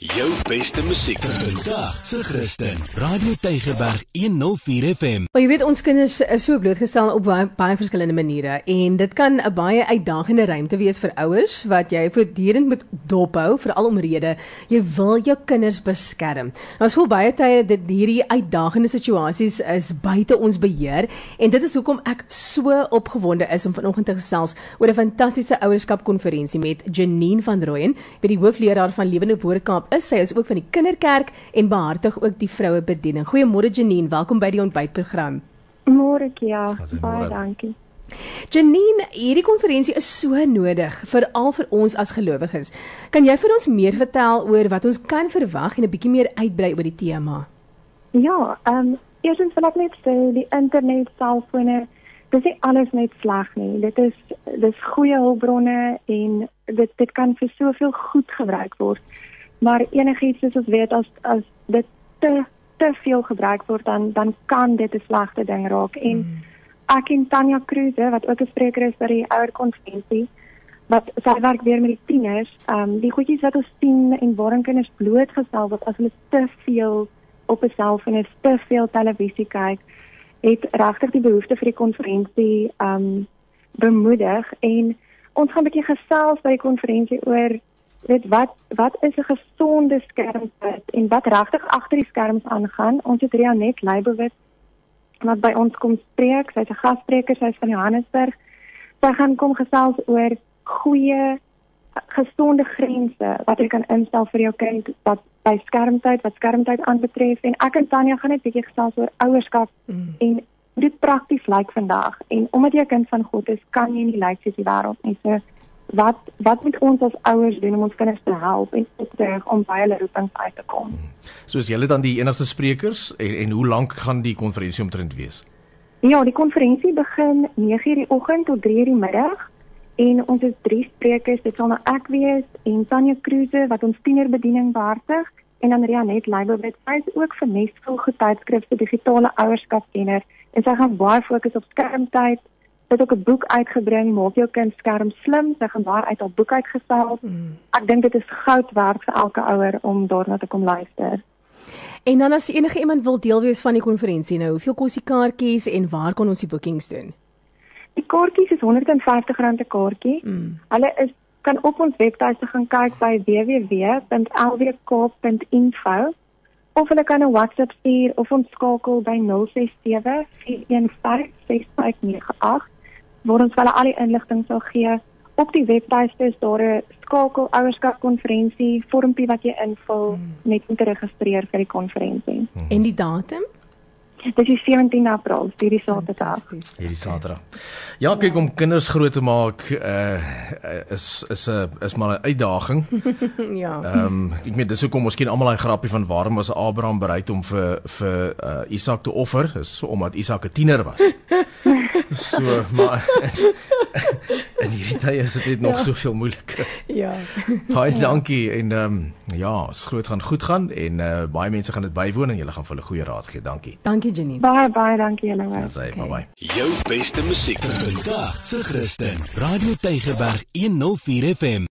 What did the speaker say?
Jou beste musiek vandag se Christen. Radio Tygerberg 104 FM. Maar jy weet ons kinders is so blootgestel op baie, baie verskillende maniere en dit kan 'n baie uitdagende ruimte wees vir ouers wat jy voortdurend moet dophou vir al omrede jy wil jou kinders beskerm. Nou ons voel baie tye dat hierdie uitdagende situasies is buite ons beheer en dit is hoekom ek so opgewonde is om vanoggend te gesels oor 'n fantastiese ouerskapkonferensie met Janine van Rooyen, by die hoofleraar van Lewende Woordkaap Kaap is. Sy is ook van die Kinderkerk en behartig ook die vroue bediening. Goeiemôre Janine, welkom by die ontbytprogram. Môre Kia, baie dankie. Janine, hierdie konferensie is so nodig veral vir ons as gelowiges. Kan jy vir ons meer vertel oor wat ons kan verwag en 'n bietjie meer uitbrei oor die tema? Ja, ehm um, eerstens wil ek net sê die internet selfone dis nie alles net sleg nie. Dit is dis goeie hulpbronne en dit dit kan vir soveel goed gebruik word maar enigiets soos ons weet as as dit te te veel gebruik word dan dan kan dit 'n slegte ding raak en mm. ek en Tanya Kruse wat ook 'n spreker is by die ouer konferensie wat sy werk weer met die tieners um die goedjies wat ons sien en waarin kinders blootgestel word as hulle te veel op 'n selfoon en te veel televisie kyk het regtig die behoefte vir die konferensie um bemoedig en ons gaan 'n bietjie gesels by die konferensie oor weet wat wat is 'n gesonde skermtyd en wat regtig agter die skerms aangaan. Ons het Ria net Leibowitz wat by ons kom spreek. Sy's 'n gasspreker, sy's van Johannesburg. Sy gaan kom gesels oor goeie gesonde grense wat jy kan instel vir jou kind wat by skermtyd, wat skermtyd aanbetref en ek en Tanya gaan net bietjie gesels oor ouerskap mm. en dit prakties lyk vandag en omdat jy 'n kind van God is, kan jy nie lyk soos die wêreld nie. So wat wat moet ons as ouers doen om ons kinders te help en terug om by hulle roepings uit te kom? Hmm. Soos julle dan die enigste sprekers en en hoe lank gaan die konferensie omtrent wees? Ja, die konferensie begin 9:00 die oggend tot 3:00 die middag en ons het drie sprekers, dit sal nou ek wees en Tanya Kruse wat ons tienerbediening behartig en dan Rianet Leibowitz, sy is ook vir Nesvol getydskrifte digitale ouerskap kenner en sy gaan baie fokus op skermtyd het ook 'n boek uitgebring, Maak jou kind skerm slim. Sy gaan daar uit haar boek uitgestel. Mm. Ek dink dit is goud werd vir elke ouer om daarna te kom luister. En dan as enige iemand wil deel wees van die konferensie nou, hoeveel kos die kaartjies en waar kan ons die bookings doen? Die kaartjies is R150 'n kaartjie. Mm. Hulle is kan op ons webtuiste gaan kyk by www.lwkaap.info of hulle kan 'n WhatsApp stuur of ons skakel by 067 415 6598 waar ons hulle al die inligting sal gee. Op die webtuiste is daar 'n skakel ouerskap konferensie vormpie wat jy invul hmm. net om te registreer vir die konferensie. Hmm. En die datum? Dit is 17 April, hierdie Saterdag. Hierdie Saterdag. Ja, kyk om kinders groot te maak uh is is 'n is maar 'n uitdaging. ja. Ehm um, ek meen dis hoekom miskien almal daai grappie van waarom was Abraham bereid om vir vir uh Isak te offer? Is omdat Isak 'n tiener was. so maar en hierdie tyd is dit nog ja. soveel moeiliker. Ja. Baie dankie en ehm um, ja, ons groot gaan goed gaan en uh baie mense gaan dit bywoon en julle gaan vir hulle goeie raad gee. Dankie. Dankie Janine. Baie baie dankie julle. Sê okay. bye bye. Jou beste musiek vandag se Christen. Radio Tygerberg 104 FM.